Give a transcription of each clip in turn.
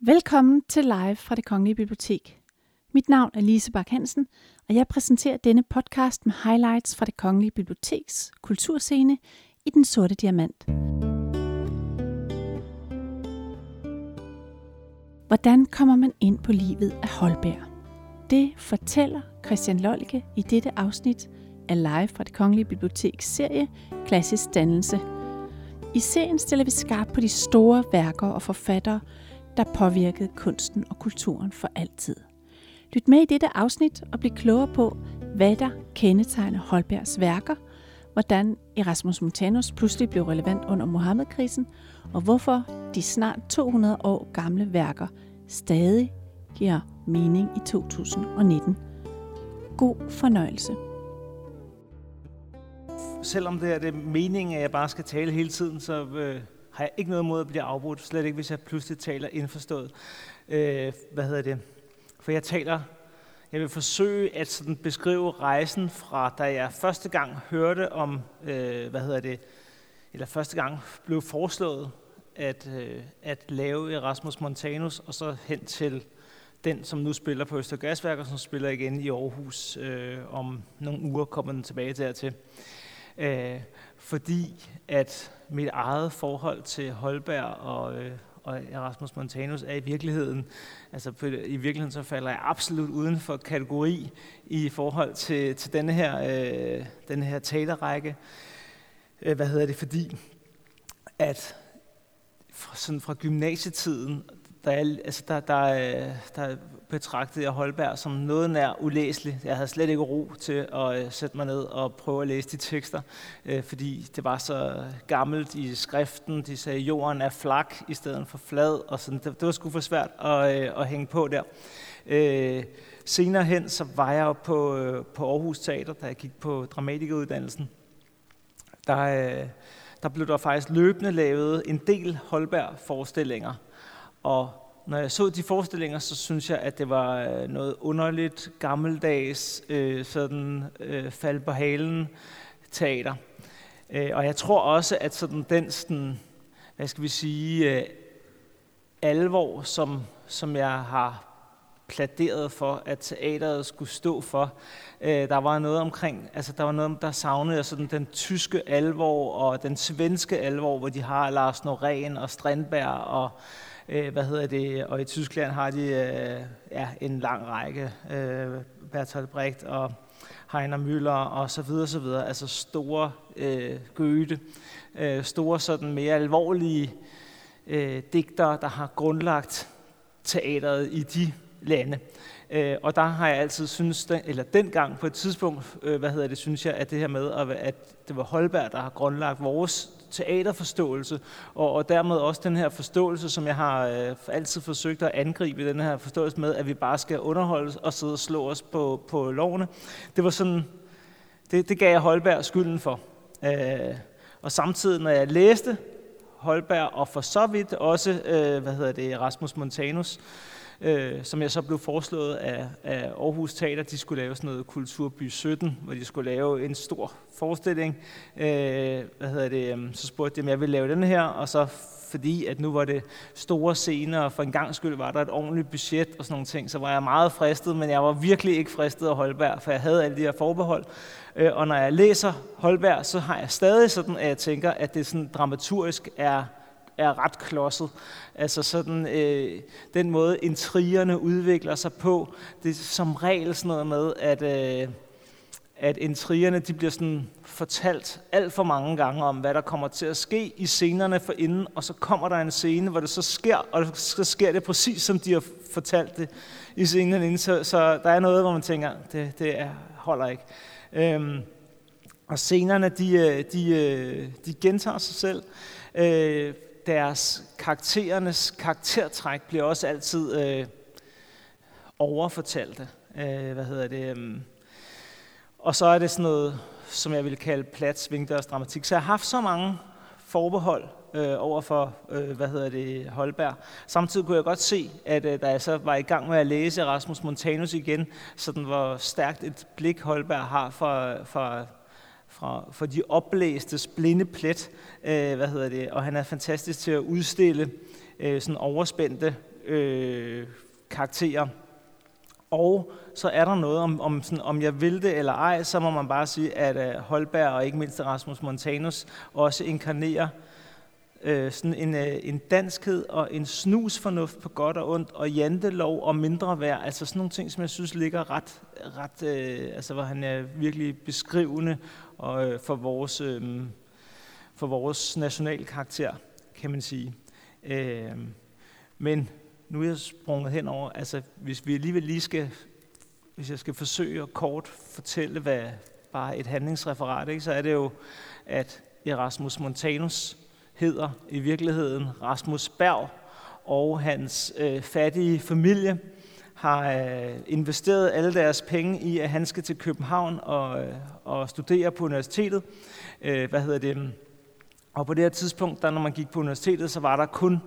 Velkommen til Live fra det Kongelige Bibliotek. Mit navn er Lise Bak Hansen, og jeg præsenterer denne podcast med highlights fra det Kongelige Biblioteks kulturscene i Den Sorte Diamant. Hvordan kommer man ind på livet af Holberg? Det fortæller Christian Lolke i dette afsnit af Live fra det Kongelige Biblioteks serie Klassisk Dannelse. I serien stiller vi skarpt på de store værker og forfattere, der påvirkede kunsten og kulturen for altid. Lyt med i dette afsnit og bliv klogere på, hvad der kendetegner Holbergs værker, hvordan Erasmus Montanus pludselig blev relevant under Mohammed-krisen, og hvorfor de snart 200 år gamle værker stadig giver mening i 2019. God fornøjelse. Selvom det er det meningen, at jeg bare skal tale hele tiden, så øh, har jeg ikke noget imod at blive afbrudt. Slet ikke, hvis jeg pludselig taler indforstået. Øh, hvad hedder det? For jeg taler, jeg vil forsøge at sådan beskrive rejsen fra, da jeg første gang hørte om, øh, hvad hedder det, eller første gang blev foreslået at, øh, at lave Erasmus Montanus, og så hen til den, som nu spiller på Østergasværk, og som spiller igen i Aarhus øh, om nogle uger, kommer den tilbage dertil. Øh, fordi at mit eget forhold til Holberg og, øh, og Erasmus Montanus er i virkeligheden, altså i virkeligheden så falder jeg absolut uden for kategori i forhold til, til denne her, øh, denne her talerrække. Øh, hvad hedder det? Fordi at fra, sådan fra gymnasietiden, der, er, altså der, der, der betragtede jeg Holberg som noget nær ulæselig. Jeg havde slet ikke ro til at øh, sætte mig ned og prøve at læse de tekster, øh, fordi det var så gammelt i skriften. De sagde, at jorden er flak i stedet for flad, og sådan. Det, det var sgu for svært at, øh, at hænge på der. senere hen så var jeg på, på Aarhus Teater, da jeg gik på dramatikeruddannelsen. Der, der blev der faktisk løbende lavet en del Holberg-forestillinger, og når jeg så de forestillinger, så synes jeg, at det var øh, noget underligt, gammeldags, øh, sådan øh, fald på halen teater. Øh, og jeg tror også, at sådan den, sådan, hvad skal vi sige, øh, alvor, som, som jeg har pladeret for, at teateret skulle stå for. Øh, der var noget omkring, altså der var noget, der savnede sådan den tyske alvor og den svenske alvor, hvor de har Lars Norén og Strindberg og øh, hvad hedder det, og i Tyskland har de øh, ja, en lang række, øh, Bertolt Brecht og Heiner Müller og så videre, så videre, altså store øh, Goethe, øh, store sådan mere alvorlige øh, digtere, der har grundlagt teateret i de lande. Øh, og der har jeg altid synes, den, eller dengang på et tidspunkt, øh, hvad hedder det, synes jeg, at det her med, at, at det var Holberg, der har grundlagt vores teaterforståelse, og, og dermed også den her forståelse, som jeg har øh, altid forsøgt at angribe, den her forståelse med, at vi bare skal underholde og sidde og slå os på, på lovene. Det var sådan, det, det gav jeg Holberg skylden for. Øh, og samtidig, når jeg læste Holberg, og for så vidt også, øh, hvad hedder det, Rasmus Montanus, øh, øh, som jeg så blev foreslået af, af Aarhus Teater. De skulle lave sådan noget Kulturby 17, hvor de skulle lave en stor forestilling. Øh, hvad hedder det, øhm, så spurgte de, om jeg ville lave den her, og så fordi at nu var det store scener, og for en gang skyld var der et ordentligt budget og sådan nogle ting, så var jeg meget fristet, men jeg var virkelig ikke fristet af Holberg, for jeg havde alle de her forbehold. Øh, og når jeg læser Holberg, så har jeg stadig sådan, at jeg tænker, at det sådan dramaturgisk er er ret klodset. Altså sådan, øh, den måde intrigerne udvikler sig på, det er som regel sådan noget med, at, øh, at intrigerne de bliver sådan fortalt alt for mange gange om, hvad der kommer til at ske i scenerne for inden, og så kommer der en scene, hvor det så sker, og så sker det præcis, som de har fortalt det i scenen inden. Så, så der er noget, hvor man tænker, det, det er, holder ikke. Øhm, og scenerne, de, øh, de, øh, de gentager sig selv. Øh, deres karakterernes karaktertræk bliver også altid øh, overfortalte. Øh, hvad hedder det? Øh, og så er det sådan noget, som jeg vil kalde plat svingdørsdramatik. Så jeg har haft så mange forbehold øh, over for, øh, hvad hedder det, Holberg. Samtidig kunne jeg godt se, at øh, da jeg så var i gang med at læse Rasmus Montanus igen, sådan hvor stærkt et blik Holberg har for, for fra, for de oplæstes blinde plet, øh, hvad hedder det, og han er fantastisk til at udstille øh, sådan overspændte øh, karakterer. Og så er der noget om, om, sådan, om jeg vil det eller ej, så må man bare sige, at øh, Holberg og ikke mindst Rasmus Montanus også inkarnerer øh, sådan en, øh, en danskhed og en snusfornuft på godt og ondt, og jantelov og mindre værd, altså sådan nogle ting, som jeg synes ligger ret, ret øh, altså hvor han er virkelig beskrivende og, øh, for, vores, øh, for vores national karakter, kan man sige. Øh, men nu er jeg sprunget henover, altså hvis vi alligevel lige skal, hvis jeg skal forsøge at kort fortælle, hvad bare et handlingsreferat, ikke, så er det jo, at Erasmus Montanus hedder i virkeligheden Rasmus Berg, og hans øh, fattige familie har øh, investeret alle deres penge i, at han skal til København og, øh, og studere på universitetet. Øh, hvad hedder det? Og på det her tidspunkt, der når man gik på universitetet, så var der kun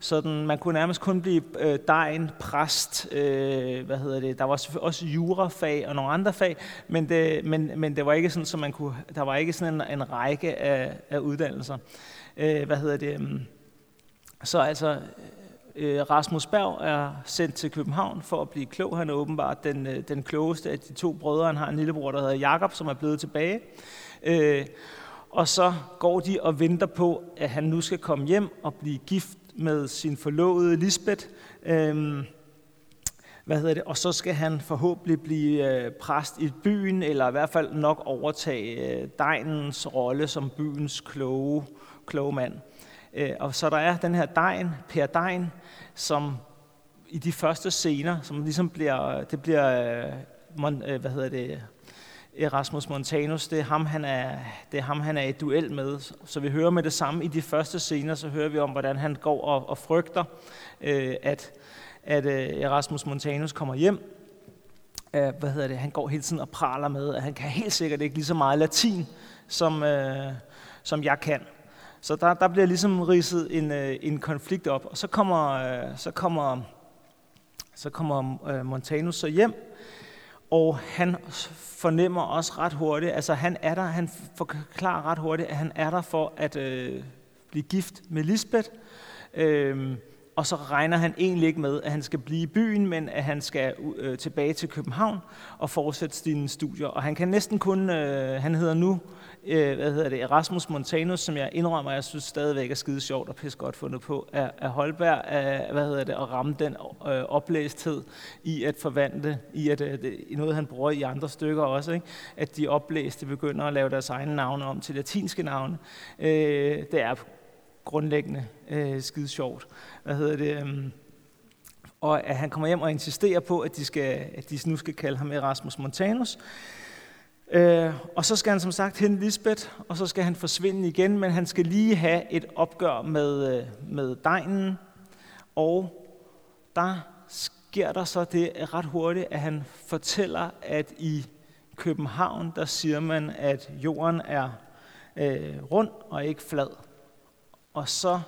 sådan, man kunne nærmest kun blive øh, dejen, præst, øh, hvad hedder det, der var også jurafag og nogle andre fag, men det, men, men det var ikke sådan, så man kunne, der var ikke sådan en, en række af, af uddannelser. Øh, hvad hedder det? Så altså, øh, Rasmus Berg er sendt til København for at blive klog. Han er åbenbart den, øh, den klogeste af de to brødre. Han har en lillebror, der hedder Jakob, som er blevet tilbage. Øh, og så går de og venter på, at han nu skal komme hjem og blive gift med sin forlovede Lisbeth. Øh, hvad hedder det? Og så skal han forhåbentlig blive øh, præst i byen, eller i hvert fald nok overtage øh, Dejnens rolle som byens kloge kloge mand. Øh, og så der er den her Dejen, Per Dejen, som i de første scener, som ligesom bliver, det bliver, øh, øh, hvad hedder det, Erasmus Montanus, det er, ham, han er, det er ham, han er i duel med. Så vi hører med det samme i de første scener, så hører vi om, hvordan han går og, og frygter, øh, at, at øh, Erasmus Montanus kommer hjem. Øh, hvad hedder det? Han går hele tiden og praler med, at han kan helt sikkert ikke lige så meget latin, som, som jeg kan. Så der, der bliver ligesom ridset en, øh, en konflikt op, og så kommer, øh, så kommer, så kommer øh, Montanus så hjem, og han fornemmer også ret hurtigt, altså han er der, han forklarer ret hurtigt, at han er der for at øh, blive gift med Lisbeth, øh, og så regner han egentlig ikke med, at han skal blive i byen, men at han skal øh, tilbage til København og fortsætte sine studier. Og han kan næsten kun, øh, han hedder nu øh, hvad hedder det, Erasmus Montanus, som jeg indrømmer, jeg synes stadigvæk er skide sjovt og pisse godt fundet på, af, af Holberg, af, hvad hedder det, at ramme den øh, oplæsthed i at forvandle, i at øh, det, noget han bruger i andre stykker også, ikke? at de oplæste begynder at lave deres egne navne om til latinske navne. Øh, det er grundlæggende øh, skide sjovt. Hvad hedder det? Øh, og at han kommer hjem og insisterer på, at de, skal, at de nu skal kalde ham Erasmus Montanus. Øh, og så skal han som sagt hente Lisbeth, og så skal han forsvinde igen, men han skal lige have et opgør med, øh, med degnen. Og der sker der så det ret hurtigt, at han fortæller, at i København, der siger man, at jorden er øh, rund og ikke flad. Og så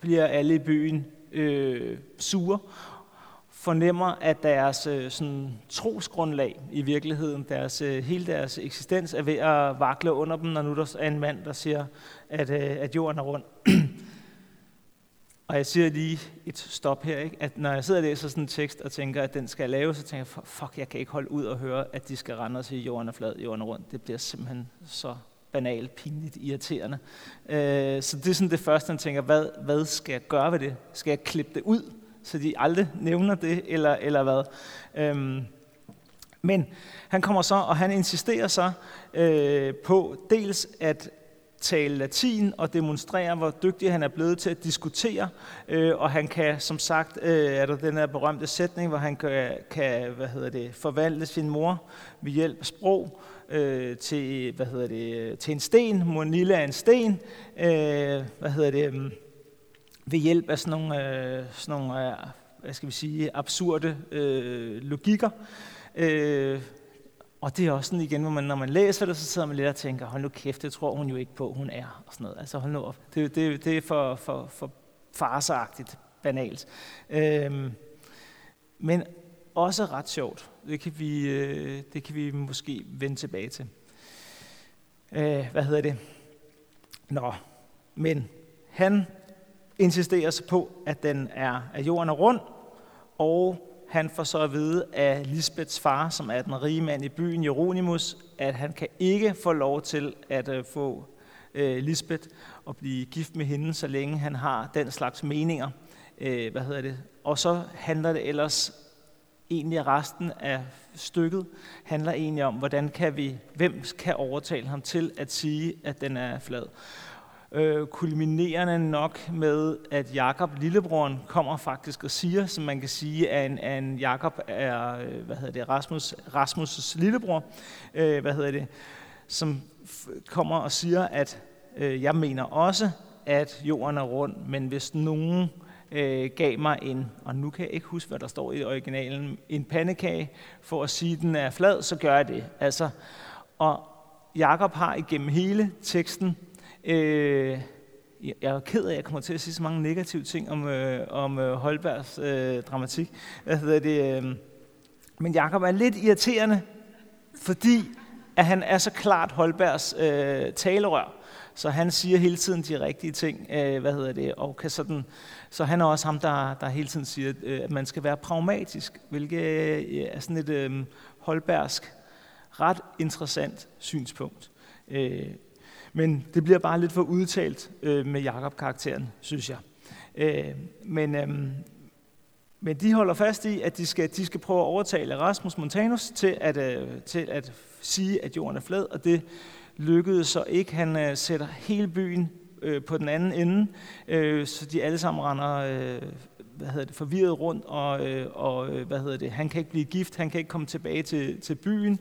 bliver alle i byen øh, sure, fornemmer, at deres øh, sådan, trosgrundlag i virkeligheden, deres, øh, hele deres eksistens er ved at vakle under dem, når nu der er en mand, der siger, at, øh, at jorden er rund. og jeg siger lige et stop her, ikke? at når jeg sidder og læser sådan en tekst og tænker, at den skal laves, så tænker jeg, fuck, jeg kan ikke holde ud og høre, at de skal rende og sige, at jorden er flad, jorden er rund. Det bliver simpelthen så banalt, pinligt, irriterende. Øh, så det er sådan det første, han tænker, hvad, hvad skal jeg gøre ved det? Skal jeg klippe det ud? så de aldrig nævner det, eller, eller hvad. Øhm, men han kommer så, og han insisterer så øh, på dels at tale latin og demonstrere, hvor dygtig han er blevet til at diskutere. Øh, og han kan, som sagt, øh, er der den her berømte sætning, hvor han kan, kan hvad hedder det, forvandle sin mor ved hjælp af sprog øh, til, hvad hedder det, til en sten. Monilla er en sten. Øh, hvad hedder det, mm, ved hjælp af sådan nogle, øh, sådan nogle øh, hvad skal vi sige, absurde øh, logikker. Øh, og det er også sådan igen, hvor man, når man læser det, så sidder man lidt og tænker, hold nu kæft, det tror hun jo ikke på, hun er. Og sådan noget. Altså hold nu op. Det, det, det er for, for, for farseagtigt, banalt. Øh, men også ret sjovt. Det kan vi, øh, det kan vi måske vende tilbage til. Øh, hvad hedder det? Nå, men han insisterer så på, at, den er, at jorden er rund, og han får så at vide af Lisbeths far, som er den rige mand i byen, Jeronimus, at han kan ikke få lov til at øh, få øh, Lisbeth og blive gift med hende, så længe han har den slags meninger. Øh, hvad hedder det? Og så handler det ellers egentlig resten af stykket handler egentlig om, hvordan kan vi, hvem kan overtale ham til at sige, at den er flad. Øh, kulminerende nok med, at Jakob, lillebroren, kommer faktisk og siger, som man kan sige, at en, at en Jakob er, øh, hvad hedder det, Rasmus, Rasmus' lillebror, øh, hvad hedder det, som kommer og siger, at øh, jeg mener også, at jorden er rund, men hvis nogen øh, gav mig en, og nu kan jeg ikke huske, hvad der står i originalen, en pandekage, for at sige, at den er flad, så gør jeg det. Altså, og Jakob har igennem hele teksten Øh, jeg er ked af, at jeg kommer til at sige så mange negative ting om, øh, om øh, Holbergs øh, dramatik. Hvad hedder det? Øh, men Jakob er lidt irriterende, fordi at han er så klart Holbergs øh, talerør. Så han siger hele tiden de rigtige ting, øh, hvad hedder det, og kan sådan, så han er også ham, der, der hele tiden siger, øh, at man skal være pragmatisk, hvilket øh, er sådan et øh, holbærsk, ret interessant synspunkt. Øh, men det bliver bare lidt for udtalt øh, med Jakob-karakteren, synes jeg. Øh, men, øh, men de holder fast i, at de skal, de skal prøve at overtale Rasmus Montanus til at, øh, til at sige, at jorden er flad, og det lykkedes så ikke. Han øh, sætter hele byen øh, på den anden ende, øh, så de alle sammen render øh, hvad hedder det, forvirret rundt, og, øh, og øh, hvad hedder det, han kan ikke blive gift, han kan ikke komme tilbage til, til byen.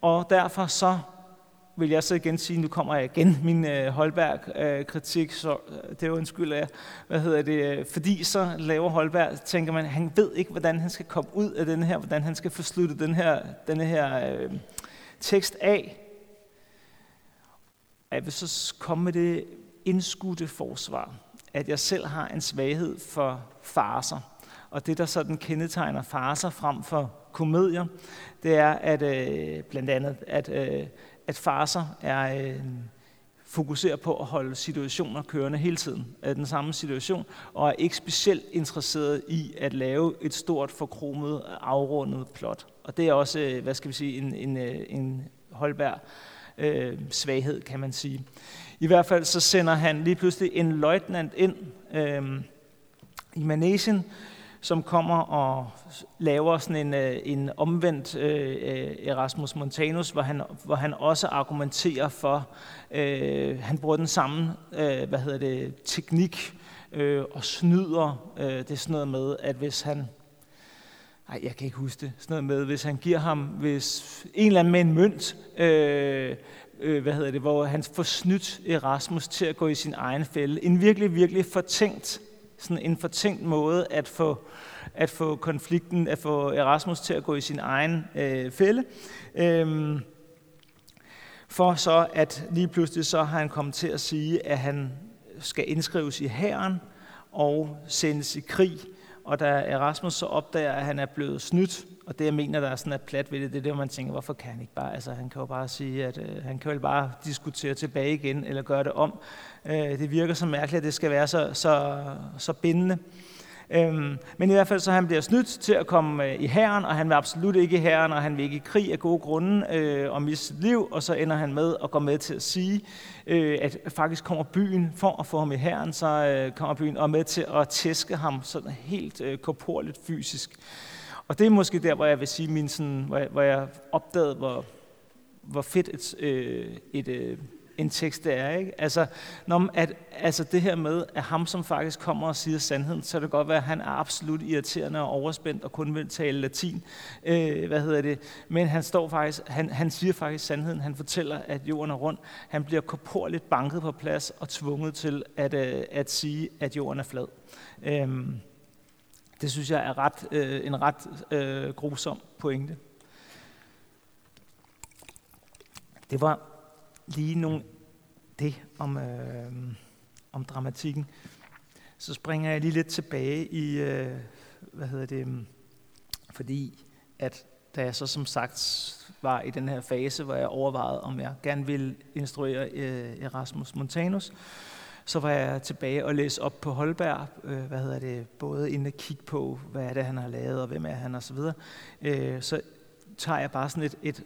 Og derfor så vil jeg så igen sige, nu kommer jeg igen min øh, Holberg-kritik, øh, så det er jeg, hvad hedder det, øh, fordi så laver Holberg, tænker man, han ved ikke, hvordan han skal komme ud af den her, hvordan han skal få sluttet den her, den her øh, tekst af. Jeg vil så komme med det indskudte forsvar, at jeg selv har en svaghed for farser. Og det, der sådan kendetegner farser frem for komedier, det er at øh, blandt andet, at øh, at farser er øh, fokuserer på at holde situationer kørende hele tiden af den samme situation, og er ikke specielt interesseret i at lave et stort, forkromet, afrundet plot. Og det er også, øh, hvad skal vi sige, en, en, øh, en holdbær øh, svaghed, kan man sige. I hvert fald så sender han lige pludselig en løjtnant ind øh, i Manesien, som kommer og laver sådan en, øh, en omvendt øh, Erasmus Montanus, hvor han, hvor han også argumenterer for, øh, han bruger den samme øh, hvad hedder det, teknik øh, og snyder. Øh, det er sådan noget med, at hvis han ej, jeg kan ikke huske det. Sådan noget med, hvis han giver ham, hvis en eller anden med en mønt, øh, øh, hvad hedder det, hvor han får snydt Erasmus til at gå i sin egen fælde. En virkelig, virkelig fortænkt sådan en fortænkt måde at få, at få konflikten, at få Erasmus til at gå i sin egen øh, fælde. Øh, for så at lige pludselig så har han kommet til at sige, at han skal indskrives i hæren og sendes i krig. Og da Erasmus så opdager, at han er blevet snydt, og det jeg mener, der er sådan et plat ved det, det er det, hvor man tænker, hvorfor kan han ikke bare, altså han kan jo bare sige, at øh, han kan jo bare diskutere tilbage igen, eller gøre det om. Øh, det virker så mærkeligt, at det skal være så, så, så bindende. Øhm, men i hvert fald så han bliver snydt til at komme øh, i hæren, og han vil absolut ikke i hæren, og han vil ikke i krig af gode grunde øh, og miste sit liv, og så ender han med at gå med til at sige, øh, at faktisk kommer byen for at få ham i hæren, så øh, kommer byen og med til at tæske ham sådan helt øh, korporligt fysisk. Og det er måske der, hvor jeg vil sige, min sådan, hvor, jeg, hvor jeg opdagede, hvor, hvor fedt et, øh, et, øh, en tekst det er. Ikke? Altså, når, at, altså det her med, at ham som faktisk kommer og siger sandheden, så det godt være, at han er absolut irriterende og overspændt og kun vil tale latin. Øh, hvad hedder det? Men han, står faktisk, han, han siger faktisk sandheden. Han fortæller, at jorden er rund. Han bliver korporligt banket på plads og tvunget til at, øh, at sige, at jorden er flad. Øh, det synes jeg er ret, øh, en ret øh, grusom pointe. Det var lige nogle det om, øh, om dramatikken. Så springer jeg lige lidt tilbage i, øh, hvad hedder det, mm, fordi at da jeg så som sagt var i den her fase, hvor jeg overvejede, om jeg gerne ville instruere øh, Erasmus Montanus, Så var jeg tilbage og læste op på Holberg, øh, hvad hedder det, både inden at kigge på, hvad er det, han har lavet, og hvem er han, og så videre. Øh, så tager jeg bare sådan et, et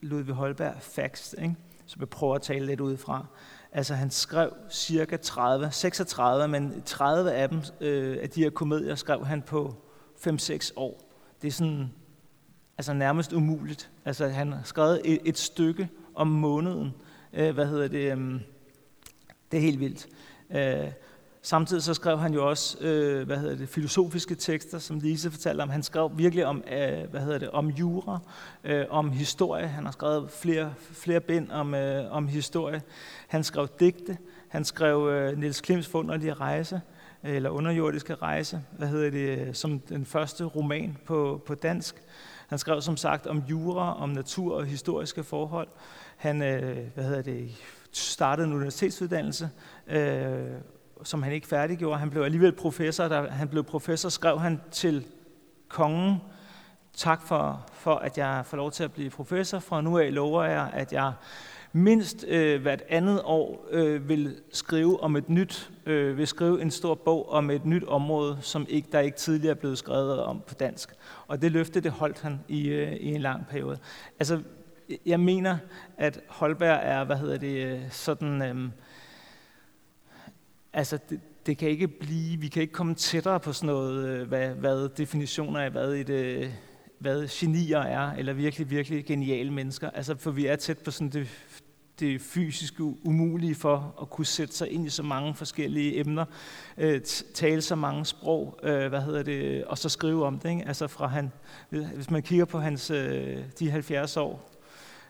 Ludvig Holberg facts, ikke? Som jeg prøver at tale lidt ud fra. Altså han skrev cirka 30, 36, men 30 af dem, øh, af de her komedier, skrev han på 5-6 år. Det er sådan altså nærmest umuligt. Altså han har skrevet et, et stykke om måneden. Øh, hvad hedder det? Øh, det er helt vildt. Øh, samtidig så skrev han jo også, øh, hvad hedder det, filosofiske tekster, som Lise fortalte om. Han skrev virkelig om, øh, hvad hedder det, om jura, øh, om historie. Han har skrevet flere, flere bind om, øh, om historie. Han skrev digte. Han skrev øh, Niels Klims forunderlige rejse, øh, eller underjordiske rejse, hvad hedder det, øh, som den første roman på, på dansk. Han skrev som sagt om jura, om natur og historiske forhold. Han, øh, hvad hedder det, startede en universitetsuddannelse, øh, som han ikke færdiggjorde. Han blev alligevel professor. Da han blev professor, skrev han til kongen, tak for, for at jeg får lov til at blive professor. Fra nu af lover jeg, at jeg mindst øh, hvert andet år øh, vil skrive om et nyt, øh, vil skrive en stor bog om et nyt område, som ikke, der ikke tidligere er blevet skrevet om på dansk. Og det løfte, det holdt han i, øh, i en lang periode. Altså, jeg mener, at Holberg er, hvad hedder det, øh, sådan, øh, altså det, det kan ikke blive, vi kan ikke komme tættere på sådan noget, øh, hvad, hvad definitioner af, hvad et, øh, hvad genier er, eller virkelig, virkelig geniale mennesker. Altså, for vi er tæt på sådan det, det fysiske umulige for at kunne sætte sig ind i så mange forskellige emner, øh, tale så mange sprog, øh, hvad hedder det, og så skrive om det. Ikke? Altså fra han, hvis man kigger på hans øh, de 70 år,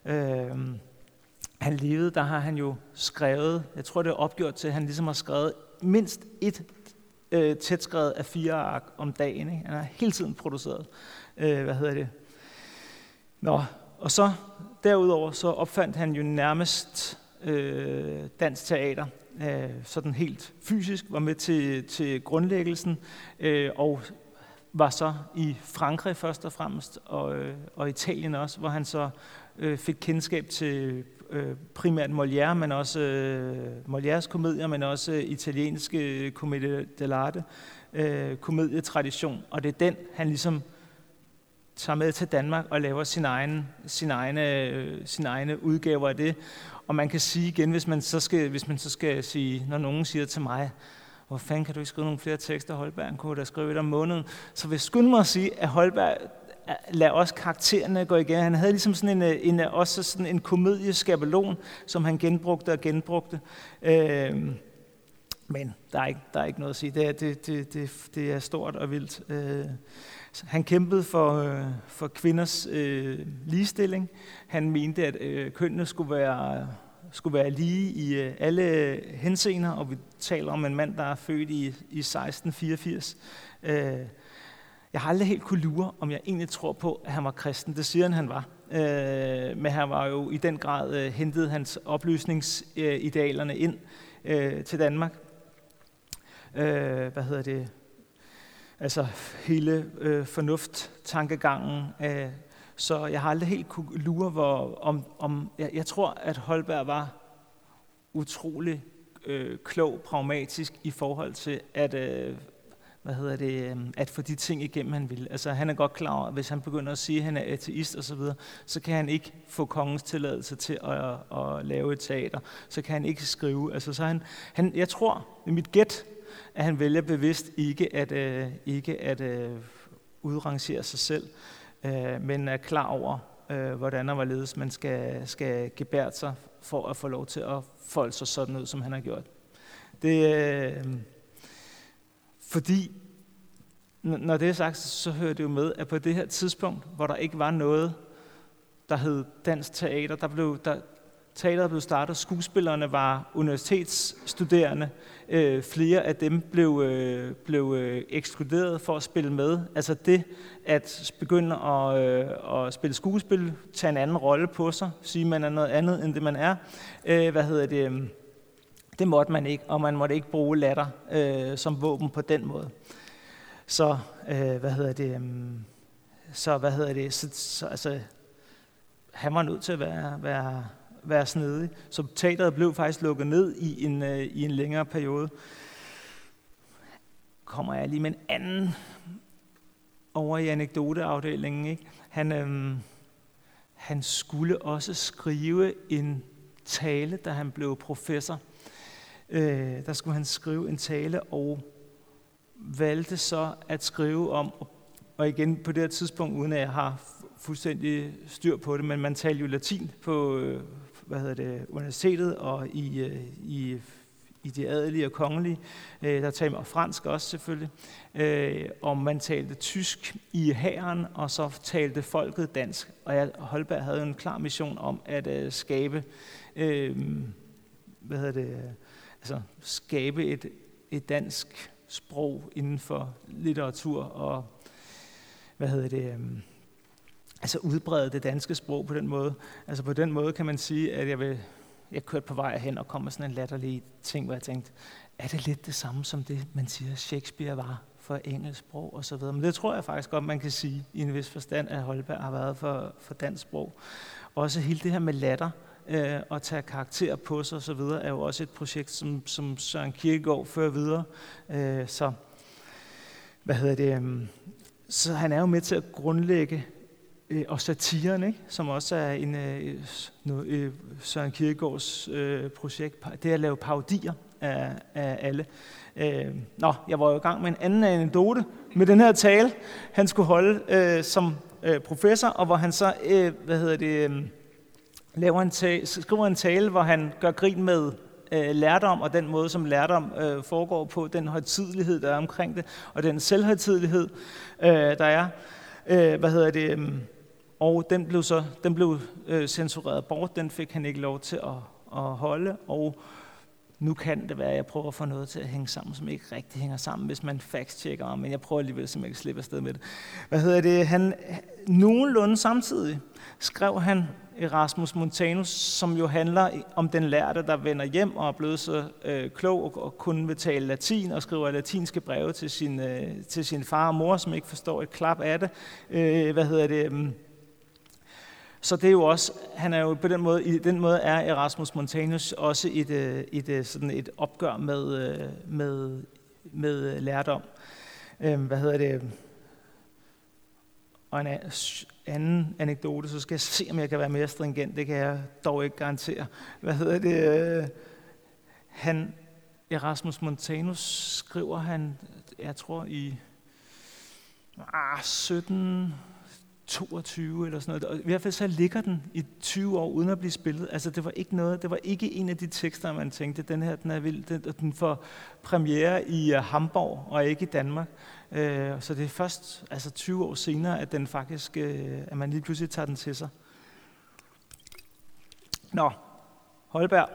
øh, han levede, der har han jo skrevet, jeg tror det er opgjort til, at han ligesom har skrevet mindst et øh, tætskrevet af fire ark om dagen. Ikke? Han har hele tiden produceret, øh, hvad hedder det. Nå, og så derudover så opfandt han jo nærmest øh, dansk teater, øh, sådan helt fysisk, var med til, til grundlæggelsen, øh, og var så i Frankrig først og fremmest, og, øh, og Italien også, hvor han så øh, fik kendskab til øh, primært Molière, men også øh, Molières komedier, men også øh, italienske øh, komedie dell'arte, øh, komedietradition. Og det er den, han ligesom tager med til Danmark og laver sin egen, sin egne, øh, sin egne udgaver af det. Og man kan sige igen, hvis man så skal, hvis man så skal sige, når nogen siger til mig, hvor fanden kan du ikke skrive nogle flere tekster, Holberg kunne da skrive et om måneden, så vil skynde mig at sige, at Holberg lader også karaktererne gå igen. Han havde ligesom sådan en, øh, en, øh, også sådan en komedieskabelon, som han genbrugte og genbrugte. Øh, men der er, ikke, der er ikke noget at sige. Det er, det, det, det, det er stort og vildt. Øh, han kæmpede for, øh, for kvinders øh, ligestilling. Han mente, at øh, kønnene skulle være, skulle være lige i øh, alle henseender, og vi taler om en mand, der er født i, i 1684. Øh, jeg har aldrig helt kunne lure, om jeg egentlig tror på, at han var kristen. Det siger han, han var. Øh, men han var jo i den grad hentet hans oplysningsidealerne ind til Danmark. Hvad hedder det? Altså hele fornufttankegangen fornuft-tankegangen. Så jeg har aldrig helt kunne lure, hvor, om, om jeg, jeg tror, at Holberg var utrolig øh, klog, pragmatisk i forhold til at øh, hvad hedder det, øh, at få de ting igennem, han vil. Altså, han er godt klar over, at hvis han begynder at sige, at han er ateist osv., så, videre, så kan han ikke få kongens tilladelse til at, at, at lave et teater. Så kan han ikke skrive. Altså, så han, han, jeg tror, i mit gæt, at han vælger bevidst ikke at, øh, ikke at øh, udrangere sig selv, øh, men er klar over, øh, hvordan og hvorledes man skal, skal gebære sig for at få lov til at folde sig sådan ud, som han har gjort. Det, øh, fordi, når det er sagt, så hører det jo med, at på det her tidspunkt, hvor der ikke var noget, der hed dansk teater, der blev, der, teateret blev startet, skuespillerne var universitetsstuderende, øh, flere af dem blev, øh, blev øh, ekskluderet for at spille med. Altså det at begynde at, øh, at spille skuespil, tage en anden rolle på sig, sige man er noget andet end det man er, øh, hvad hedder det, øhm, det måtte man ikke, og man måtte ikke bruge latter øh, som våben på den måde. Så, øh, hvad hedder det, øhm, så, hvad hedder det, så, så altså, han var nødt til at være, være være snedig. Så teateret blev faktisk lukket ned i en, øh, i en længere periode. Kommer jeg lige med en anden over i anekdoteafdelingen. Ikke? Han, øhm, han skulle også skrive en tale, da han blev professor. Øh, der skulle han skrive en tale og valgte så at skrive om, og igen på det her tidspunkt, uden at jeg har fuldstændig styr på det, men man talte jo latin på øh, hvad hedder det, universitetet og i, øh, i, i det adelige og kongelige. Øh, der talte man fransk også selvfølgelig. Øh, og man talte tysk i hæren, og så talte folket dansk. Og jeg, Holberg havde en klar mission om at skabe, hvad hedder det, altså skabe et, et dansk sprog inden for litteratur og hvad hedder det, altså udbrede det danske sprog på den måde. Altså på den måde kan man sige, at jeg, vil, jeg kørte på vej hen og kom med sådan en latterlig ting, hvor jeg tænkte, er det lidt det samme som det, man siger, Shakespeare var for engelsk sprog og så videre. Men det tror jeg faktisk godt, man kan sige i en vis forstand, at Holberg har været for, for dansk sprog. Også hele det her med latter, øh, og tage karakter på sig og så videre, er jo også et projekt, som, som Søren Kierkegaard fører videre. Øh, så, hvad hedder det, øh, så han er jo med til at grundlægge øh, og satiren, ikke? som også er en øh, noget, øh, Søren Kierkegaards øh, projekt, det er at lave parodier af, af alle. Øh, nå, jeg var jo i gang med en anden anekdote med den her tale, han skulle holde øh, som øh, professor, og hvor han så, øh, hvad hedder det, øh, laver en tale, skriver en tale, hvor han gør grin med øh, lærdom, og den måde, som lærdom øh, foregår på, den højtidlighed, der er omkring det, og den selvhøjtidlighed, øh, der er. Øh, hvad hedder det? Øhm, og den blev så den blev øh, censureret bort, den fik han ikke lov til at, at holde, og nu kan det være, at jeg prøver at få noget til at hænge sammen, som ikke rigtig hænger sammen, hvis man fact-checker mig, men jeg prøver alligevel så ikke kan slippe afsted med det. Hvad hedder det? Han, nogenlunde samtidig skrev han Erasmus Montanus, som jo handler om den lærte, der vender hjem og er blevet så øh, klog og, og kun vil tale latin og skriver latinske breve til sin, øh, til sin far og mor, som ikke forstår et klap af det. Øh, hvad hedder det? Øh, så det er jo også, han er jo på den måde, i den måde er Erasmus Montanus også et, øh, et, et, sådan et opgør med, øh, med, med lærdom. Øhm, hvad hedder det? Og en anden anekdote, så skal jeg se, om jeg kan være mere stringent. Det kan jeg dog ikke garantere. Hvad hedder det? Han, Erasmus Montanus skriver han, jeg tror i ah, 17, 22 eller sådan noget. Og I hvert fald så ligger den i 20 år uden at blive spillet. Altså det var ikke noget, det var ikke en af de tekster, man tænkte, den her den er vild, den, den får premiere i øh, uh, Hamburg og ikke i Danmark. Uh, så det er først altså 20 år senere, at den faktisk, uh, at man lige pludselig tager den til sig. Nå, Holberg.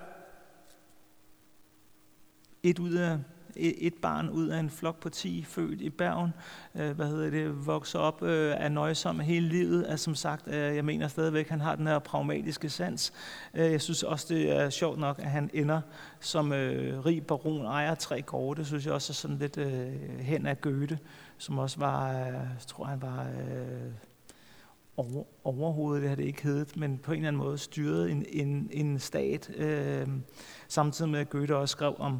Et ud af et barn ud af en flok på 10, født i Bergen, øh, hvad hedder det, vokser op, øh, er nøjsom hele livet, er som sagt, øh, jeg mener stadigvæk, han har den her pragmatiske sans. Øh, jeg synes også, det er sjovt nok, at han ender som øh, rig baron, ejer tre gårde, det synes jeg også er sådan lidt øh, hen af Goethe, som også var, øh, jeg tror han var... Øh, over, overhovedet, det har det ikke heddet, men på en eller anden måde styrede en, en, en stat, øh, samtidig med at Goethe også skrev om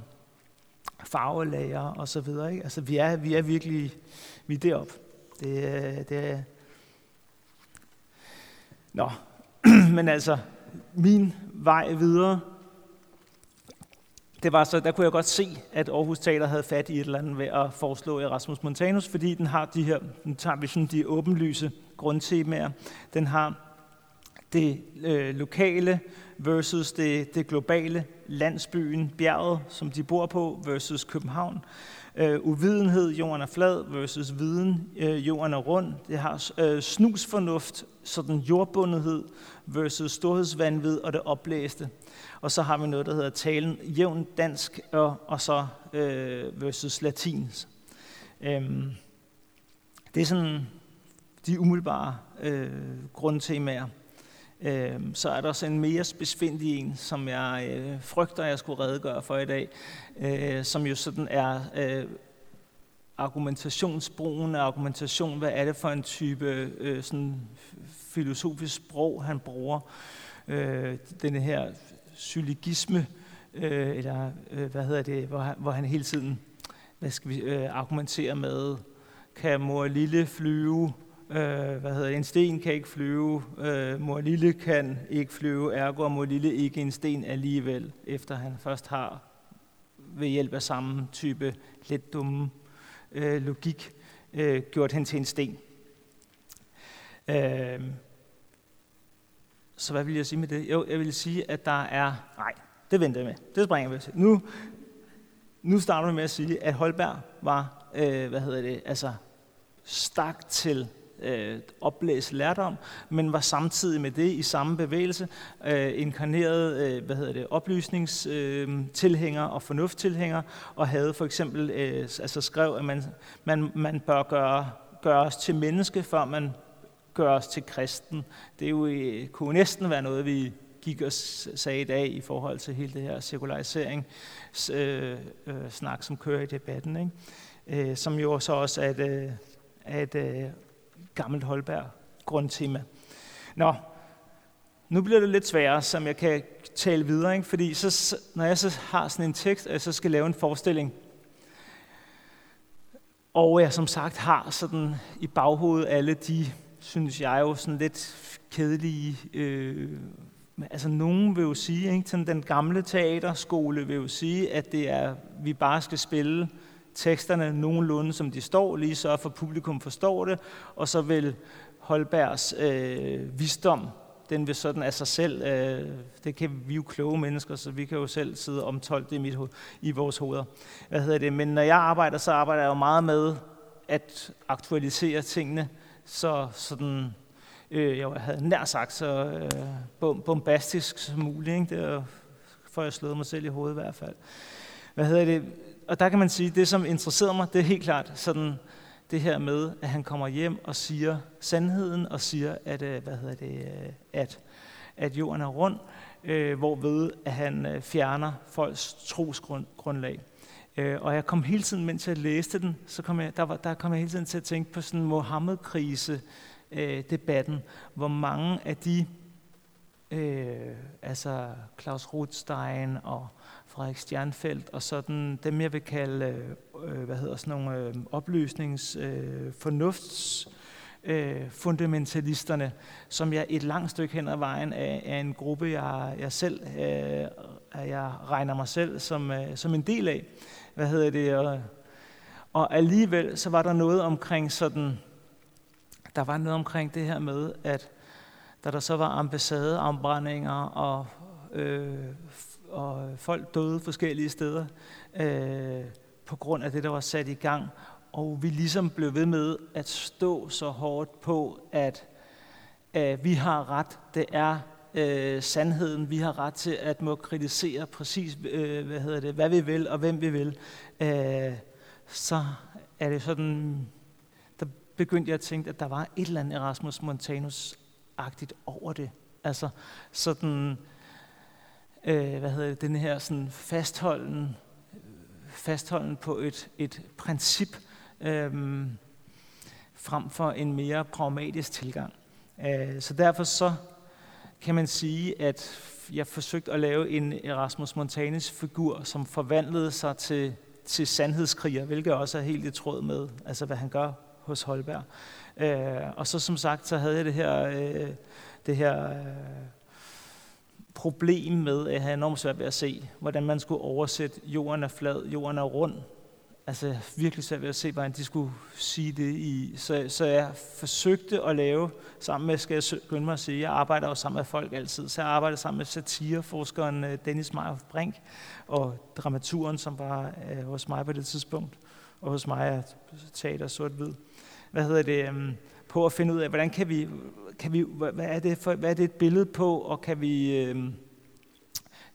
farvelager og så videre. Ikke? Altså, vi er, vi er virkelig vi er deroppe. Det, øh, det er... Nå, men altså, min vej videre, det var så, der kunne jeg godt se, at Aarhus Teater havde fat i et eller andet ved at foreslå Erasmus Montanus, fordi den har de her, den tager vi sådan de åbenlyse grundtemaer. Den har det øh, lokale versus det, det globale, landsbyen, bjerget, som de bor på, versus København. Øh, uvidenhed, jorden er flad, versus viden, øh, jorden er rund. Det har øh, snusfornuft, sådan jordbundethed, versus storhedsvandvid og det oplæste. Og så har vi noget, der hedder talen jævn dansk, og, og så øh, versus latin. Øhm, det er sådan de umiddelbare øh, grundtemaer. Øh, så er der også en mere spidsfindig en, som jeg øh, frygter, jeg skulle redegøre for i dag, øh, som jo sådan er øh, argumentationsbrugen af argumentation. Hvad er det for en type øh, sådan filosofisk sprog, han bruger? øh, denne her syllogisme, øh, eller øh, hvad hedder det, hvor han, hvor han hele tiden hvad skal vi, øh, argumenterer med, kan mor lille flyve, øh, hvad hedder det, en sten kan ikke flyve, øh, mor lille kan ikke flyve, ergo er mor lille ikke en sten alligevel, efter han først har ved hjælp af samme type lidt dumme øh, logik øh, gjort hende til en sten. Øh, så hvad vil jeg sige med det? Jo, jeg vil sige, at der er... Nej, det venter jeg med. Det springer vi til. Nu, nu starter vi med at sige, at Holberg var, øh, hvad hedder det, altså stak til øh, oplæst lærdom, men var samtidig med det i samme bevægelse øh, inkarneret øh, hvad hedder det, oplysningstilhænger øh, og fornufttilhænger, og havde for eksempel øh, altså skrev, at man, man, man bør gøre, gøre os til menneske, før man gør os til kristen. Det er jo, øh, kunne næsten være noget, vi gik og sagde i dag i forhold til hele det her sekularisering øh, øh, snak, som kører i debatten, ikke? Øh, som jo så også er et, øh, er et øh, gammelt Holberg grundtema. Nå, nu bliver det lidt sværere, som jeg kan tale videre, ikke? fordi så, når jeg så har sådan en tekst, og jeg så skal lave en forestilling, og jeg som sagt har sådan i baghovedet alle de, synes jeg jo, sådan lidt kedelige øh, altså nogen vil jo sige, ikke, sådan den gamle teaterskole vil jo sige, at det er, vi bare skal spille teksterne nogenlunde, som de står, lige så for publikum forstår det, og så vil Holbergs øh, visdom, den vil sådan af sig selv, øh, det kan vi jo kloge mennesker, så vi kan jo selv sidde og omtolke det i, mit hoved, i vores hoveder. Hvad hedder det? Men når jeg arbejder, så arbejder jeg jo meget med at aktualisere tingene, så sådan øh, jeg havde nær sagt så øh, bombastisk som muligt. Ikke? Det for jeg slået mig selv i hovedet i hvert fald. Hvad hedder det? Og der kan man sige, det som interesserede mig, det er helt klart sådan, det her med, at han kommer hjem og siger sandheden, og siger, at, øh, hvad hedder det, øh, at, at jorden er rund, øh, hvorved at han øh, fjerner folks trosgrundlag. Øh, og jeg kom hele tiden, mens jeg læste den, så kom jeg, der, var, der kom jeg hele tiden til at tænke på sådan en Mohammed-krise, øh, debatten, hvor mange af de, øh, altså Claus Rothstein og Frederik Stjernfeldt og sådan dem, jeg vil kalde, øh, øh, hvad hedder sådan nogle øh, opløsnings, øh, fornufts, øh, fundamentalisterne, som jeg et langt stykke hen ad vejen er, er en gruppe, jeg, jeg selv øh, jeg regner mig selv som, øh, som en del af. Hvad hedder det? Og, og alligevel så var der noget omkring sådan der var noget omkring det her med, at da der så var ambassadeafbrændinger og, øh, og folk døde forskellige steder øh, på grund af det, der var sat i gang, og vi ligesom blev ved med at stå så hårdt på, at øh, vi har ret, det er øh, sandheden, vi har ret til at må kritisere præcis, øh, hvad hedder det, hvad vi vil og hvem vi vil, øh, så er det sådan begyndte jeg at tænke, at der var et eller andet Erasmus agtigt over det. Altså sådan, øh, hvad hedder det, den her sådan fastholden, fastholden på et, et princip, øh, frem for en mere pragmatisk tilgang. Øh, så derfor så kan man sige, at jeg forsøgte at lave en Erasmus Montanes figur, som forvandlede sig til, til sandhedskriger, hvilket også er helt i tråd med, altså hvad han gør hos Holberg. Øh, og så som sagt, så havde jeg det her, øh, det her øh, problem med, at jeg havde enormt svært ved at se, hvordan man skulle oversætte jorden er flad, jorden er rund. Altså virkelig svært ved at se, hvordan de skulle sige det i. Så, så jeg forsøgte at lave, sammen med, skal jeg skynde mig at sige, jeg arbejder jo sammen med folk altid, så jeg arbejder sammen med satireforskeren øh, Dennis Meyer Brink, og dramaturen, som var øh, hos mig på det tidspunkt, og hos mig er teater sort-hvid hvad hedder det, um, på at finde ud af, hvordan kan vi, kan vi hvad, er det for, hvad er det et billede på, og kan vi, um,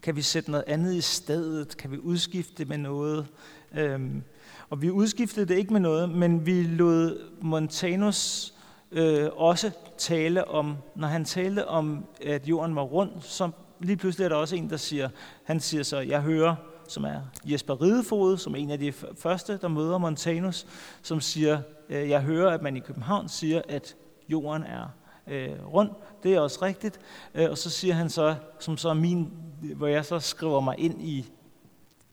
kan vi sætte noget andet i stedet? Kan vi udskifte det med noget? Um, og vi udskiftede det ikke med noget, men vi lod Montanus øh, også tale om, når han talte om, at jorden var rund, så lige pludselig er der også en, der siger, han siger så, jeg hører, som er Jesper Ridefod, som er en af de første, der møder Montanus, som siger, Øh, jeg hører, at man i København siger, at jorden er, øh, rund. Det er også rigtigt. Øh, og så siger han så, som så min, hvor jeg så skriver mig ind i,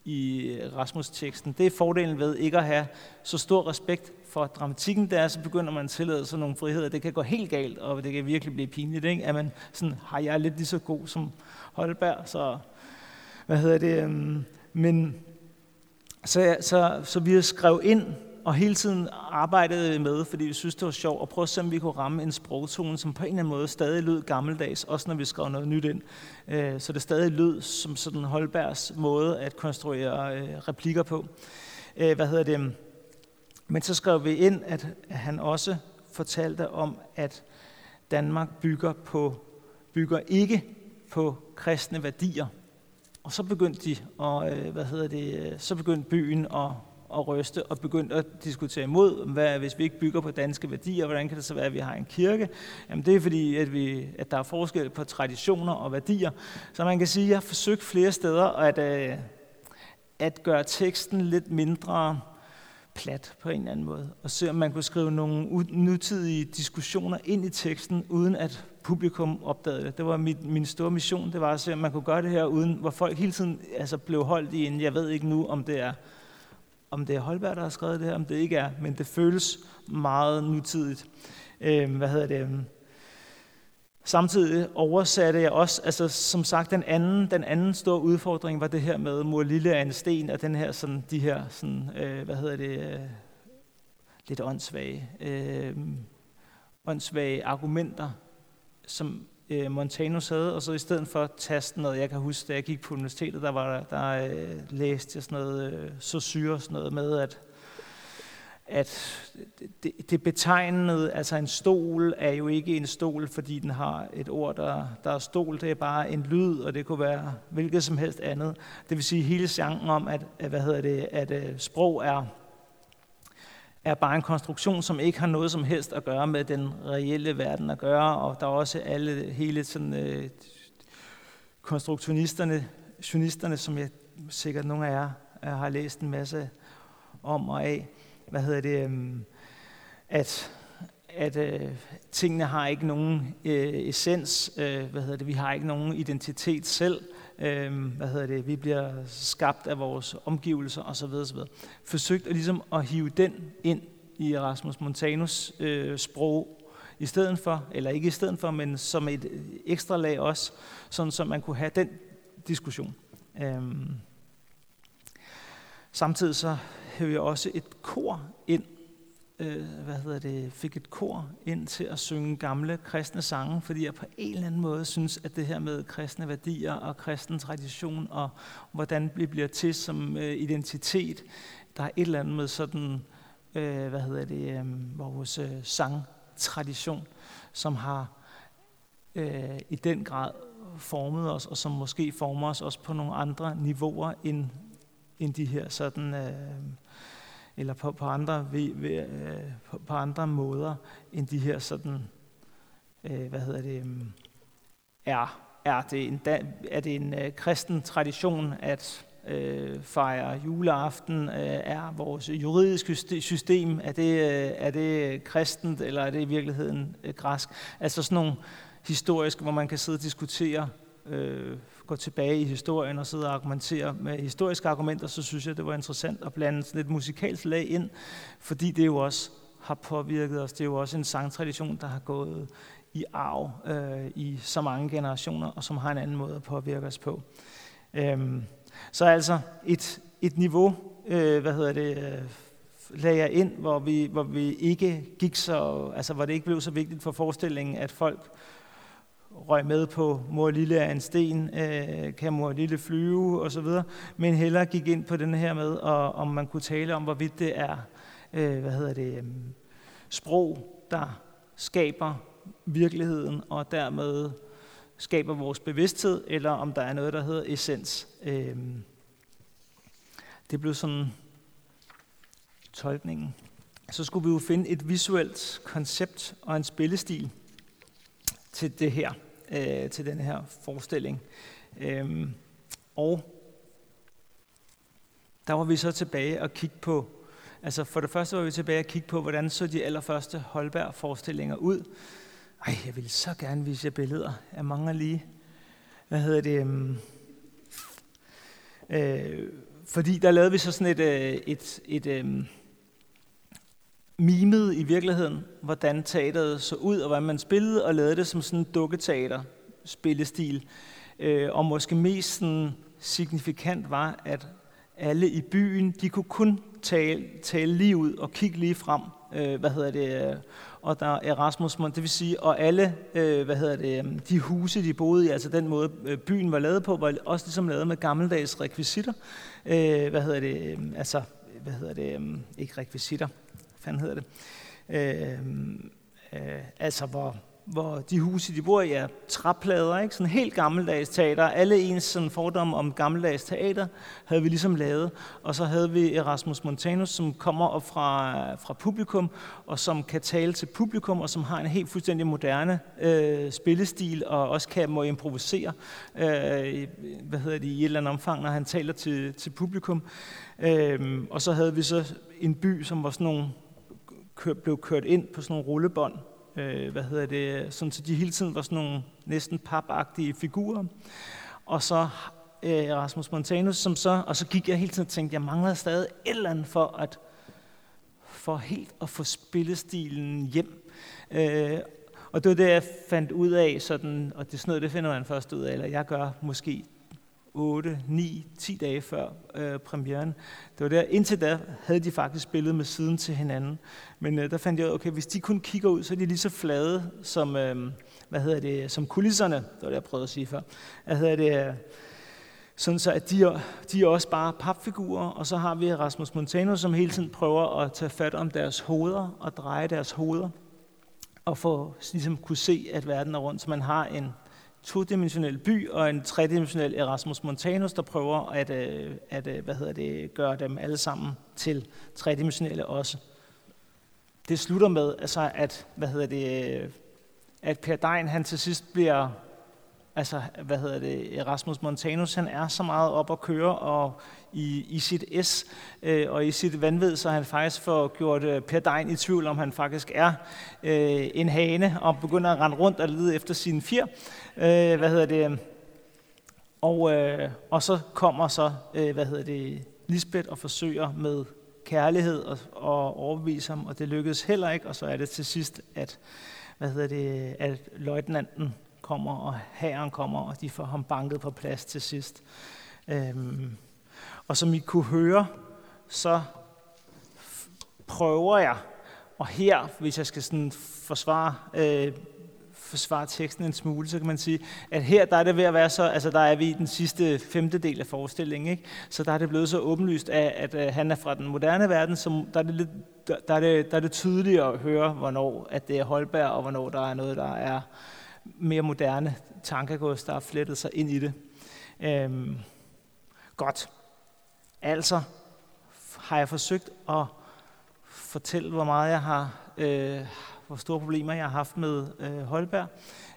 i Rasmus-teksten, det er fordelen ved ikke at have så stor respekt for dramatikken, der så begynder man at tillade sig nogle friheder. Det kan gå helt galt, og det kan virkelig blive pinligt. Ikke? At man sådan, har jeg lidt lige så god som Holberg, så hvad hedder det? Øhm, men så, så, så vi har skrevet ind og hele tiden arbejdede med, fordi vi synes, det var sjovt, at prøve at se, om vi kunne ramme en sprogtone, som på en eller anden måde stadig lød gammeldags, også når vi skrev noget nyt ind. Øh, så det stadig lød som sådan Holbergs måde at konstruere øh, replikker på. Øh, hvad hedder det? Men så skrev vi ind, at han også fortalte om, at Danmark bygger, på, bygger ikke på kristne værdier. Og så begyndte de, og hvad hedder det, så begyndte byen at at ryste og begyndte at diskutere imod, hvad, hvis vi ikke bygger på danske værdier, hvordan kan det så være, at vi har en kirke? Jamen det er fordi, at, vi, at der er forskel på traditioner og værdier. Så man kan sige, at jeg har forsøgt flere steder at, øh, at gøre teksten lidt mindre plat på en eller anden måde, og se om man kunne skrive nogle nutidige diskussioner ind i teksten, uden at publikum opdagede det. Det var mit, min store mission, det var at se, om man kunne gøre det her, uden hvor folk hele tiden altså, blev holdt i en, jeg ved ikke nu, om det er om det er Holberg, der har skrevet det her, om det ikke er, men det føles meget nutidigt. Øh, hvad hedder det? Samtidig oversatte jeg også, altså som sagt, den anden, den anden store udfordring var det her med mor lille af en sten, og den her, sådan, de her, sådan, øh, hvad hedder det, øh, lidt åndssvage, øh, åndssvage argumenter, som øh, Montanus havde, og så i stedet for tasten noget, jeg kan huske, da jeg gik på universitetet, der, var der, der øh, læste jeg sådan noget, øh, så syre sådan noget med, at at det, det betegnede, altså en stol er jo ikke en stol, fordi den har et ord, der, der er stol, det er bare en lyd, og det kunne være hvilket som helst andet. Det vil sige hele genren om, at, hvad hedder det, at, at øh, sprog er er bare en konstruktion, som ikke har noget som helst at gøre med den reelle verden at gøre, og der er også alle, hele sådan, øh, konstruktionisterne, journalisterne, som jeg sikkert nogle af jer øh, har læst en masse om og af, hvad hedder det, øh, at, at øh, tingene har ikke nogen øh, essens, øh, hvad hedder det, vi har ikke nogen identitet selv, øh, hvad hedder det, vi bliver skabt af vores omgivelser osv. osv. Forsøgt at, ligesom at hive den ind i Erasmus Montanus øh, sprog, i stedet for, eller ikke i stedet for, men som et ekstra lag også, sådan så man kunne have den diskussion. Øhm. Samtidig så hører jeg også et kor ind øh, hvad hedder det, fik et kor ind til at synge gamle kristne sange, fordi jeg på en eller anden måde synes, at det her med kristne værdier og kristen tradition og hvordan vi bliver til som øh, identitet, der er et eller andet med sådan, øh, hvad hedder det, øh, vores øh, sangtradition, som har øh, i den grad formet os, og som måske former os også på nogle andre niveauer end, end de her sådan... Øh, eller på, på, andre, ved, ved, øh, på, på andre måder end de her sådan, øh, hvad hedder det, øhm, er. Er det en, er det en øh, kristen tradition at øh, fejre juleaften? Øh, er vores juridiske system, er det, øh, er det kristent, eller er det i virkeligheden øh, græsk? Altså sådan nogle historiske, hvor man kan sidde og diskutere øh, gå tilbage i historien og sidde og argumentere med historiske argumenter, så synes jeg, det var interessant at blande sådan et musikalsk lag ind, fordi det jo også har påvirket os. Det er jo også en sangtradition, der har gået i arv øh, i så mange generationer, og som har en anden måde at påvirke os på. Øhm, så altså et, et niveau, øh, hvad hedder det, øh, lagde jeg ind, hvor vi, hvor vi ikke gik så, altså hvor det ikke blev så vigtigt for forestillingen, at folk røg med på mor lille er en sten, øh, kan mor lille flyve osv., men hellere gik ind på den her med, og, om man kunne tale om, hvorvidt det er øh, hvad hedder det, øh, sprog, der skaber virkeligheden, og dermed skaber vores bevidsthed, eller om der er noget, der hedder essens. Øh, det blev sådan tolkningen. Så skulle vi jo finde et visuelt koncept og en spillestil til det her øh, til den her forestilling. Øhm, og der var vi så tilbage og kigge på, altså for det første var vi tilbage og kigge på, hvordan så de allerførste Holberg-forestillinger ud. Ej, jeg vil så gerne vise jer billeder. af mange lige, hvad hedder det, Øhm, øh, fordi der lavede vi så sådan et, øh, et, et, et mimede i virkeligheden, hvordan teateret så ud, og hvordan man spillede, og lavede det som sådan en dukketeater spillestil. Øh, og måske mest sådan signifikant var, at alle i byen, de kunne kun tale, tale lige ud og kigge lige frem. Øh, hvad hedder det? Øh, og der er Erasmus, det vil sige, og alle, øh, hvad hedder det, øh, de huse, de boede i, altså den måde øh, byen var lavet på, var også ligesom lavet med gammeldags rekvisitter. Øh, hvad hedder det? Altså, hvad hedder det? Ikke rekvisitter, fanden hedder det? Øh, øh, altså, hvor, hvor de huse, de bor i, er træplader, ikke? sådan helt gammeldags teater. Alle ens sådan fordomme om gammeldags teater havde vi ligesom lavet. Og så havde vi Erasmus Montanus, som kommer op fra, fra publikum, og som kan tale til publikum, og som har en helt fuldstændig moderne øh, spillestil, og også kan må improvisere øh, hvad hedder det, i et eller andet omfang, når han taler til, til publikum. Øh, og så havde vi så en by, som var sådan nogle, kør, blev kørt ind på sådan nogle rullebånd, øh, hvad hedder det, sådan så de hele tiden var sådan nogle næsten papagtige figurer. Og så øh, Rasmus Montanus, som så, og så gik jeg hele tiden og tænkte, jeg mangler stadig et eller andet for at for helt at få spillestilen hjem. Øh, og det var det, jeg fandt ud af, sådan, og det er sådan noget, det finder man først ud af, eller jeg gør måske 8, 9, 10 dage før øh, premieren. Det var der, indtil da havde de faktisk spillet med siden til hinanden. Men øh, der fandt jeg ud okay, hvis de kun kigger ud, så er de lige så flade som, øh, hvad hedder det, som kulisserne. Det var det, jeg prøvede at sige før. Hvad hedder det, øh, sådan så at de de er også bare papfigurer, og så har vi Rasmus Montano, som hele tiden prøver at tage fat om deres hoveder og dreje deres hoveder, og få ligesom kunne se, at verden er rundt, så man har en todimensionel by og en tredimensionel Erasmus Montanus, der prøver at, øh, at øh, hvad hedder det, gøre dem alle sammen til tredimensionelle også. Det slutter med, altså, at, hvad hedder det, øh, at Per Dein, han til sidst bliver altså, hvad hedder det, Erasmus Montanus, han er så meget op at køre og i, i sit S øh, og i sit vanvid, så han faktisk får gjort øh, Per Dein i tvivl, om han faktisk er øh, en hane, og begynder at rende rundt og lede efter sine fjer. Øh, hvad hedder det? Og, øh, og så kommer så, øh, hvad hedder det, Lisbeth og forsøger med kærlighed og, og overbevise ham, og det lykkedes heller ikke, og så er det til sidst, at, hvad hedder det, at løjtnanten kommer, og herren kommer, og de får ham banket på plads til sidst. Øhm, og som I kunne høre, så prøver jeg, og her, hvis jeg skal sådan forsvare, øh, forsvare teksten en smule, så kan man sige, at her der er det ved at være så, altså der er vi i den sidste femtedel af forestillingen, ikke? så der er det blevet så åbenlyst af, at øh, han er fra den moderne verden, så der er det, lidt, der, der, er det, der er det tydeligt at høre, hvornår at det er Holberg, og hvornår der er noget, der er mere moderne tankegods, der har flettet sig ind i det. Øhm, godt. Altså har jeg forsøgt at fortælle, hvor meget jeg har, øh, hvor store problemer jeg har haft med øh, Holberg.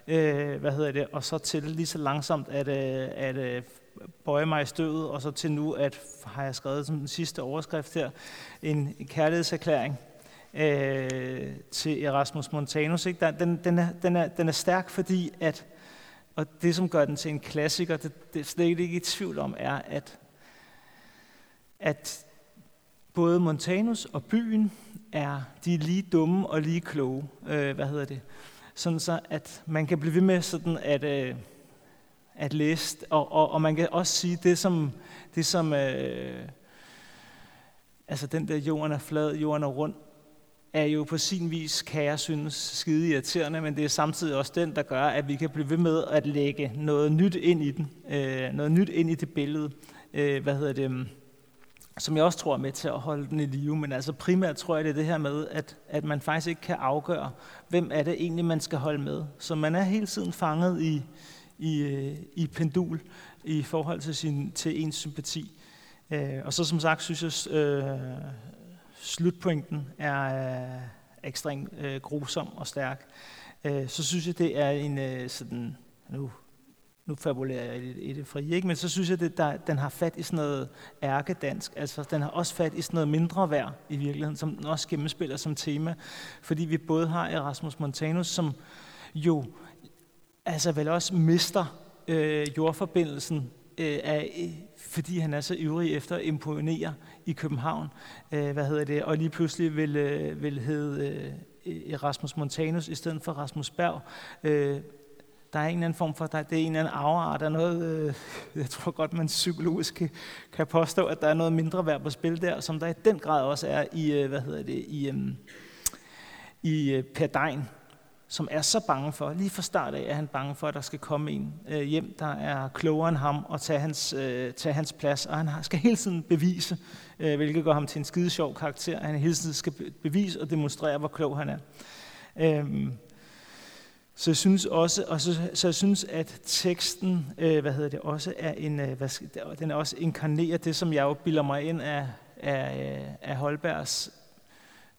Øh, hvad hedder det? Og så til lige så langsomt at, øh, at øh, bøje mig i støvet, og så til nu, at har jeg skrevet som den sidste overskrift her, en, en kærlighedserklæring øh, til Erasmus Montanus. Ikke? Den, den, er, den, er, den er stærk, fordi at, og det som gør den til en klassiker, det, det er slet ikke i tvivl om, er, at, at både Montanus og byen er de er lige dumme og lige kloge. Øh, hvad hedder det? Sådan så, at man kan blive ved med sådan at, øh, at læse, og, og, og man kan også sige det som, det som øh, altså den der jorden er flad, jorden er rund, er jo på sin vis, kan jeg synes, skide irriterende, men det er samtidig også den, der gør, at vi kan blive ved med at lægge noget nyt ind i den, øh, noget nyt ind i det billede, øh, hvad hedder det, mm, som jeg også tror er med til at holde den i live, men altså primært tror jeg, det er det her med, at, at man faktisk ikke kan afgøre, hvem er det egentlig, man skal holde med. Så man er hele tiden fanget i, i, øh, i pendul i forhold til, sin, til ens sympati. Øh, og så som sagt synes jeg, øh, slutpointen er øh, ekstremt øh, grusom og stærk, øh, så synes jeg, det er en øh, sådan, nu, nu fabulerer jeg i, i det frie, ikke? men så synes jeg, det, der, den har fat i sådan noget ærkedansk, altså den har også fat i sådan noget mindre værd i virkeligheden, som den også gennemspiller som tema, fordi vi både har Erasmus Montanus, som jo altså vel også mister øh, jordforbindelsen, øh, af, fordi han er så ivrig efter at imponere i København. Øh, hvad hedder det? Og lige pludselig vil, øh, vil hedde øh, Erasmus Montanus i stedet for Rasmus Berg. Øh, der er en eller anden form for, der, det er en eller anden afart, der er noget, øh, jeg tror godt, man psykologisk kan, kan påstå, at der er noget mindre værd på spil der, som der i den grad også er i, øh, hvad hedder det, i, øh, i øh, Per Dein, som er så bange for, lige fra start af er han bange for, at der skal komme en øh, hjem, der er klogere end ham og tage hans, øh, tage hans plads. Og han skal hele tiden bevise, øh, hvilket gør ham til en skide sjov karakter. Han hele tiden skal bevise og demonstrere, hvor klog han er. Øh, så jeg synes også, og så, så jeg synes, at teksten, øh, hvad hedder det, også er en, øh, hvad, den er også inkarnerer det, som jeg jo bilder mig ind af, af, øh, af Holbergs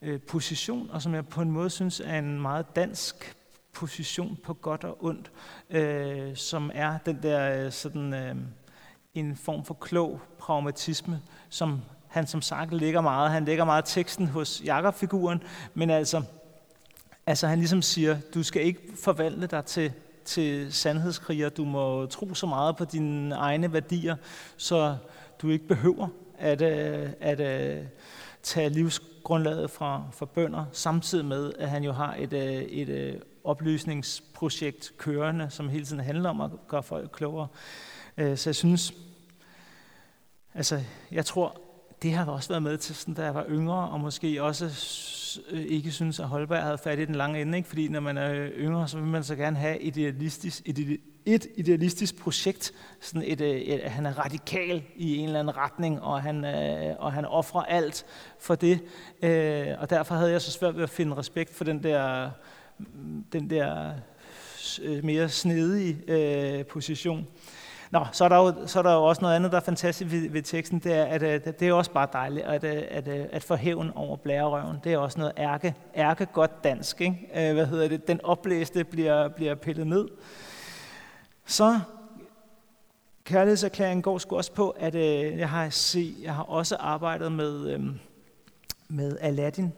øh, position, og som jeg på en måde synes er en meget dansk position på godt og ondt, øh, som er den der øh, sådan øh, en form for klog pragmatisme, som han som sagt ligger meget. Han ligger meget teksten hos Jakob-figuren, men altså Altså han ligesom siger, du skal ikke forvandle dig til, til sandhedskriger, du må tro så meget på dine egne værdier, så du ikke behøver at, øh, at, at tage livs indtægtsgrundlaget fra, fra bønder, samtidig med, at han jo har et, øh, et, et oplysningsprojekt kørende, som hele tiden handler om at gøre folk klogere. Øh, så jeg synes, altså jeg tror, det har også været med til, sådan, da jeg var yngre, og måske også ikke synes, at Holberg havde fat i den lange ende. Ikke? Fordi når man er yngre, så vil man så gerne have idealistisk, et, idealistisk projekt, sådan et, øh, et, et, han er radikal i en eller anden retning, og han, øh, og han offrer alt for det. Øh, og derfor havde jeg så svært ved at finde respekt for den der, den der øh, mere snedige øh, position. Nå, så er, der jo, så er der jo også noget andet, der er fantastisk ved, ved teksten, det er, at, øh, at det er også bare dejligt, at, at, at få hævn over blærerøven. Det er også noget ærke, ærke godt dansk. Ikke? Hvad hedder det? Den oplæste bliver, bliver pillet ned. Så kærlighedserklæringen går sgu også på, at øh, jeg, har se, jeg har også arbejdet med, øh, med Aladdin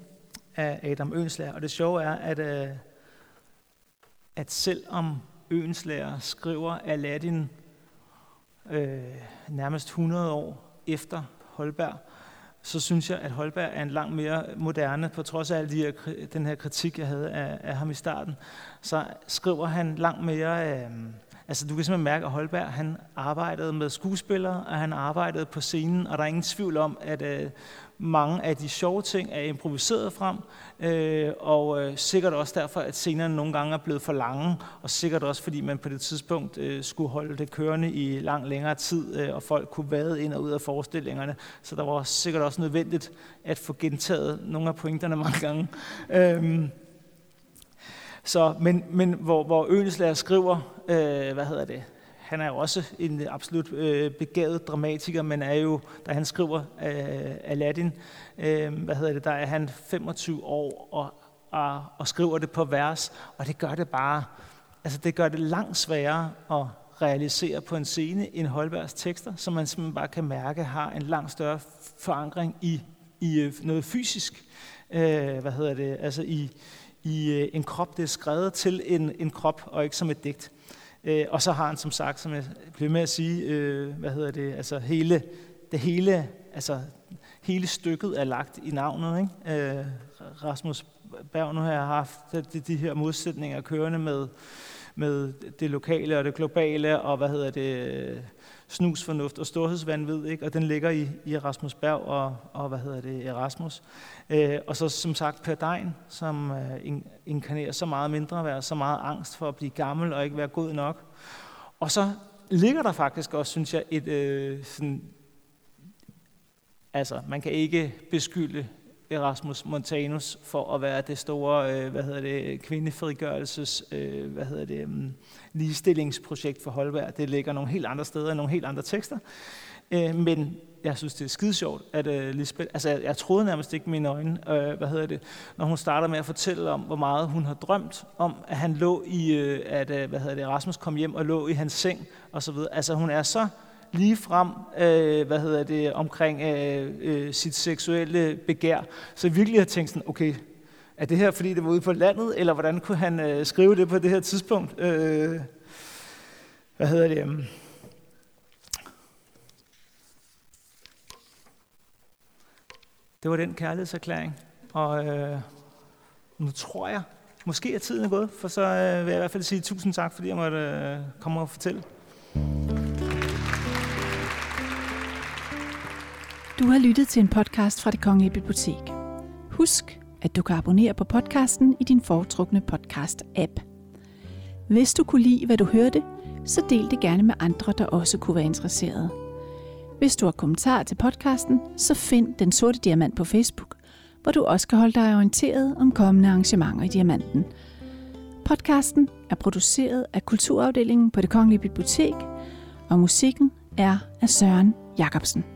af Adam Ønslager. Og det sjove er, at, øh, at selvom Ønslager skriver Aladdin øh, nærmest 100 år efter Holberg, så synes jeg, at Holberg er en langt mere moderne, på trods af de her, den her kritik, jeg havde af, af ham i starten, så skriver han langt mere... Øh, altså du kan simpelthen mærke, at Holberg han arbejdede med skuespillere, og han arbejdede på scenen, og der er ingen tvivl om, at øh, mange af de sjove ting er improviseret frem, øh, og øh, sikkert også derfor, at scenerne nogle gange er blevet for lange, og sikkert også fordi man på det tidspunkt øh, skulle holde det kørende i lang længere tid, øh, og folk kunne vade ind og ud af forestillingerne, så der var sikkert også nødvendigt at få gentaget nogle af pointerne mange gange. Øh, så, men, men hvor, hvor Øenslager skriver, øh, hvad hedder det, han er jo også en absolut øh, begavet dramatiker, men er jo, da han skriver øh, Aladdin, øh, hvad hedder det, der er han 25 år og, og, og skriver det på vers, og det gør det bare, altså det gør det langt sværere at realisere på en scene end Holbergs tekster, som man simpelthen bare kan mærke har en langt større forankring i, i øh, noget fysisk, øh, hvad hedder det, altså i, i øh, en krop, det er skrevet til en, en krop, og ikke som et digt. Øh, og så har han som sagt, som jeg blev med at sige, øh, hvad hedder det, altså hele, det hele, altså hele stykket er lagt i navnet. Ikke? Øh, Rasmus Berg nu har jeg haft de, de her modsætninger kørende med, med det lokale og det globale, og hvad hedder det, snusfornuft og storhedsvandvid, ikke? og den ligger i, i Erasmus Berg og, og hvad hedder det, Erasmus. Øh, og så som sagt Per Dein, som øh, inkarnerer så meget mindre værd, så meget angst for at blive gammel og ikke være god nok. Og så ligger der faktisk også, synes jeg, et øh, sådan, altså man kan ikke beskylde Erasmus Montanus for at være det store, øh, hvad hedder det, kvindefrigørelses, øh, hvad hedder det, um, ligestillingsprojekt for Holberg. Det ligger nogle helt andre steder, nogle helt andre tekster. Øh, men jeg synes, det er skide sjovt, at øh, Lisbeth, altså jeg, jeg troede nærmest ikke mine øjne, øh, hvad hedder det, når hun starter med at fortælle om, hvor meget hun har drømt om, at han lå i, øh, at, øh, hvad hedder det, Rasmus kom hjem og lå i hans seng, og så videre. Altså hun er så lige frem, øh, hvad hedder det, omkring øh, øh, sit seksuelle begær. Så jeg virkelig har tænkt sådan, okay, er det her, fordi det var ude på landet, eller hvordan kunne han øh, skrive det på det her tidspunkt? Øh, hvad hedder det? Øhm? Det var den kærlighedserklæring. Og øh, nu tror jeg, måske er tiden er gået, for så øh, vil jeg i hvert fald sige tusind tak, fordi jeg måtte øh, komme og fortælle. Du har lyttet til en podcast fra Det Kongelige Bibliotek. Husk, at du kan abonnere på podcasten i din foretrukne podcast-app. Hvis du kunne lide, hvad du hørte, så del det gerne med andre, der også kunne være interesserede. Hvis du har kommentarer til podcasten, så find Den Sorte Diamant på Facebook, hvor du også kan holde dig orienteret om kommende arrangementer i Diamanten. Podcasten er produceret af Kulturafdelingen på Det Kongelige Bibliotek, og musikken er af Søren Jacobsen.